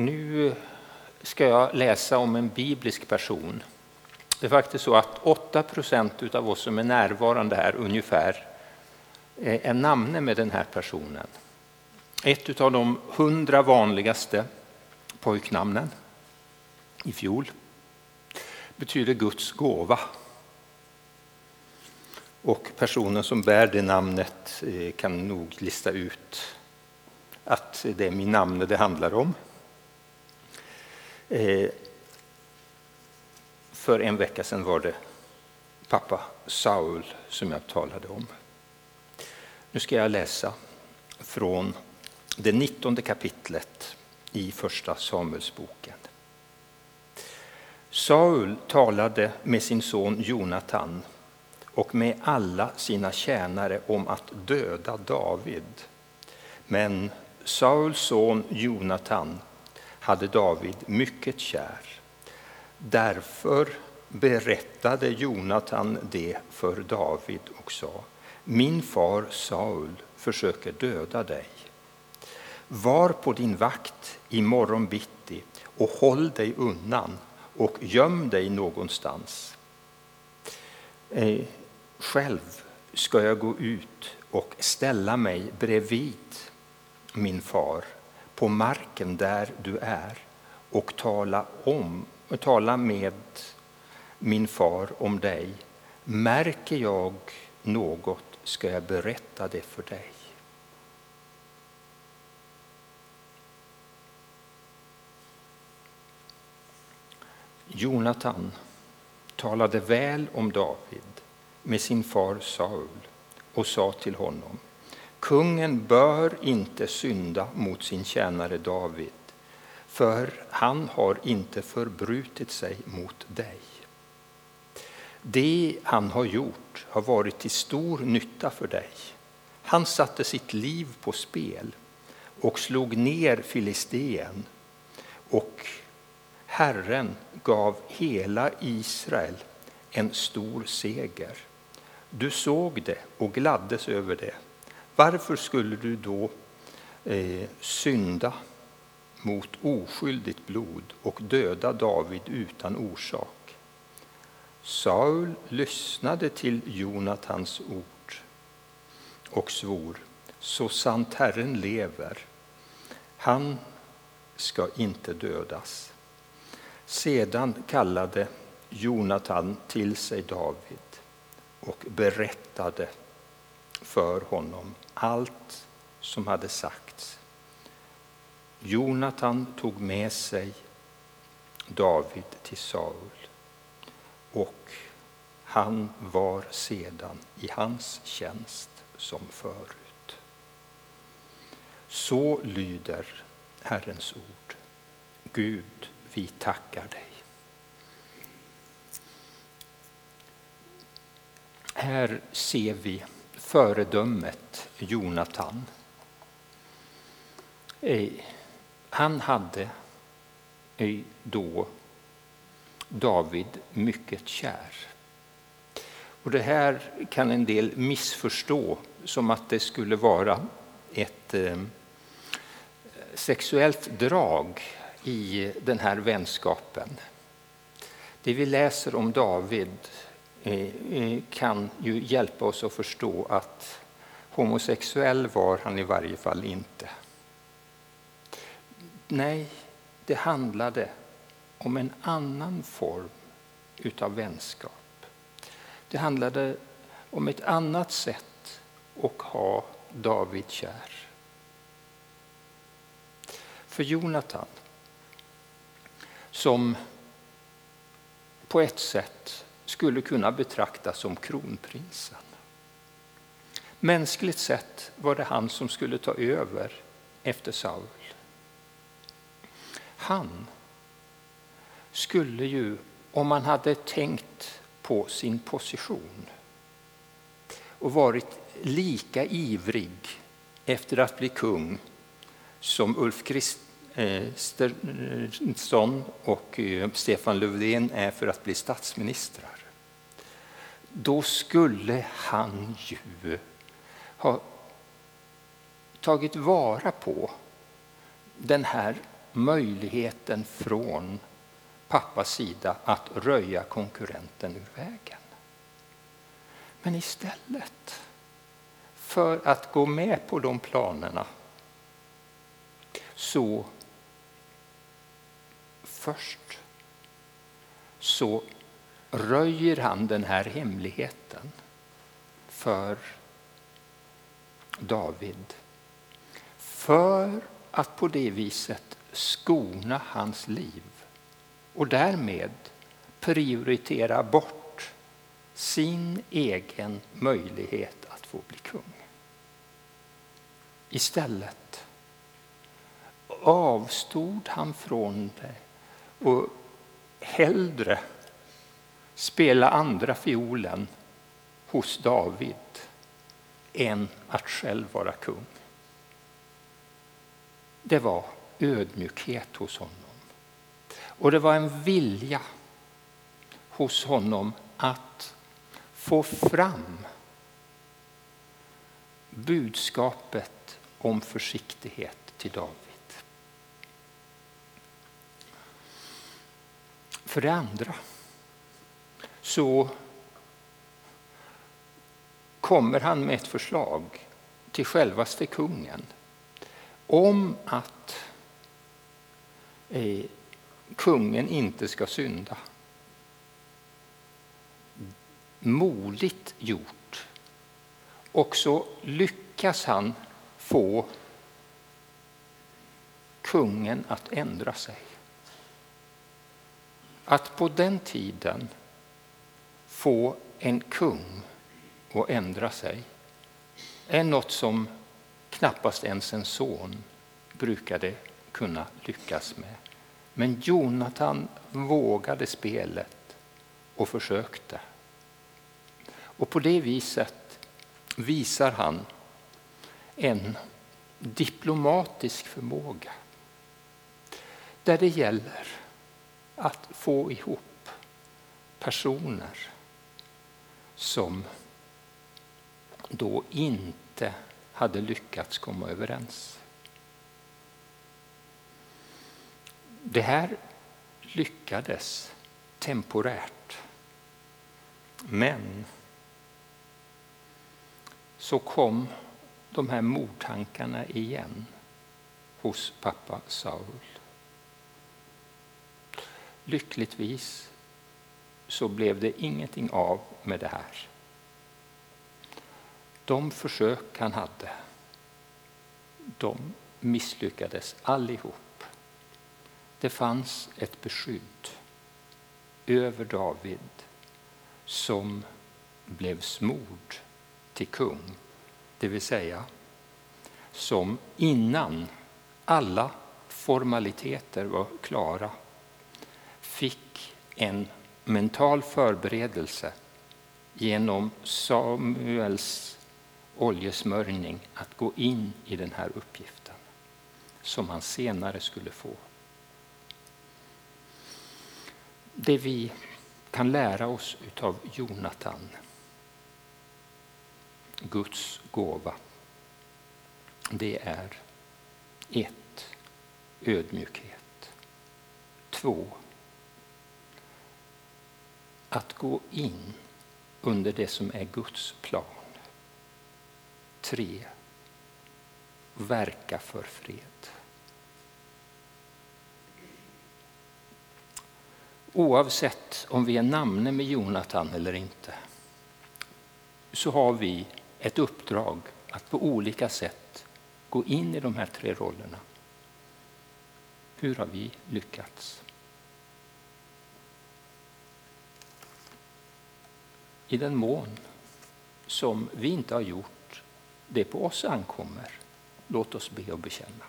Nu ska jag läsa om en biblisk person. Det är faktiskt så att 8 procent av oss som är närvarande här ungefär eh, är namne med den här personen. Ett av de hundra vanligaste pojknamnen i fjol betyder Guds gåva. Och personen som bär det namnet eh, kan nog lista ut att det är min namn det handlar om. Eh, för en vecka sedan var det pappa Saul som jag talade om. Nu ska jag läsa från det nittonde kapitlet i Första Samuelsboken. Saul talade med sin son Jonatan och med alla sina tjänare om att döda David. Men Sauls son Jonatan hade David mycket kär. Därför berättade Jonatan det för David och sa Min far Saul försöker döda dig. Var på din vakt i morgon bitti och håll dig undan och göm dig någonstans. Eh, själv ska jag gå ut och ställa mig bredvid min far på marken där du är och tala, om, tala med min far om dig. Märker jag något ska jag berätta det för dig. Jonatan talade väl om David med sin far Saul och sa till honom Kungen bör inte synda mot sin tjänare David för han har inte förbrutit sig mot dig. Det han har gjort har varit till stor nytta för dig. Han satte sitt liv på spel och slog ner filisteen och Herren gav hela Israel en stor seger. Du såg det och gladdes över det. Varför skulle du då eh, synda mot oskyldigt blod och döda David utan orsak? Saul lyssnade till Jonatans ord och svor, så sant Herren lever, han ska inte dödas. Sedan kallade Jonatan till sig David och berättade för honom allt som hade sagts. Jonatan tog med sig David till Saul och han var sedan i hans tjänst som förut. Så lyder Herrens ord. Gud, vi tackar dig. Här ser vi föredömet Jonatan. Han hade då David mycket kär. Och det här kan en del missförstå som att det skulle vara ett eh, sexuellt drag i den här vänskapen. Det vi läser om David Eh, eh, kan ju hjälpa oss att förstå att homosexuell var han i varje fall inte. Nej, det handlade om en annan form utav vänskap. Det handlade om ett annat sätt att ha David kär. För Jonatan, som på ett sätt skulle kunna betraktas som kronprinsen. Mänskligt sett var det han som skulle ta över efter Saul. Han skulle ju, om man hade tänkt på sin position och varit lika ivrig efter att bli kung som Ulf Stenson eh, eh, och eh, Stefan Löfven är för att bli statsministrar då skulle han ju ha tagit vara på den här möjligheten från pappas sida att röja konkurrenten ur vägen. Men istället för att gå med på de planerna så först så röjer han den här hemligheten för David. För att på det viset skona hans liv och därmed prioritera bort sin egen möjlighet att få bli kung. Istället avstod han från det och hellre spela andra fiolen hos David än att själv vara kung. Det var ödmjukhet hos honom. Och det var en vilja hos honom att få fram budskapet om försiktighet till David. För det andra så kommer han med ett förslag till självaste kungen om att eh, kungen inte ska synda. Modigt gjort. Och så lyckas han få kungen att ändra sig. Att på den tiden få en kung att ändra sig är något som knappast ens en son brukade kunna lyckas med. Men Jonatan vågade spelet och försökte. Och på det viset visar han en diplomatisk förmåga där det gäller att få ihop personer som då inte hade lyckats komma överens. Det här lyckades temporärt. Men så kom de här mordtankarna igen hos pappa Saul. Lyckligtvis så blev det ingenting av med det här. De försök han hade, de misslyckades allihop. Det fanns ett beskydd över David som blev smord till kung, det vill säga som innan alla formaliteter var klara en mental förberedelse genom Samuels oljesmörjning att gå in i den här uppgiften som han senare skulle få. Det vi kan lära oss av Jonatan, Guds gåva, det är ett, ödmjukhet. Två, att gå in under det som är Guds plan. Tre, verka för fred. Oavsett om vi är namne med Jonathan eller inte så har vi ett uppdrag att på olika sätt gå in i de här tre rollerna. Hur har vi lyckats? I den mån som vi inte har gjort det på oss ankommer, låt oss be och bekänna.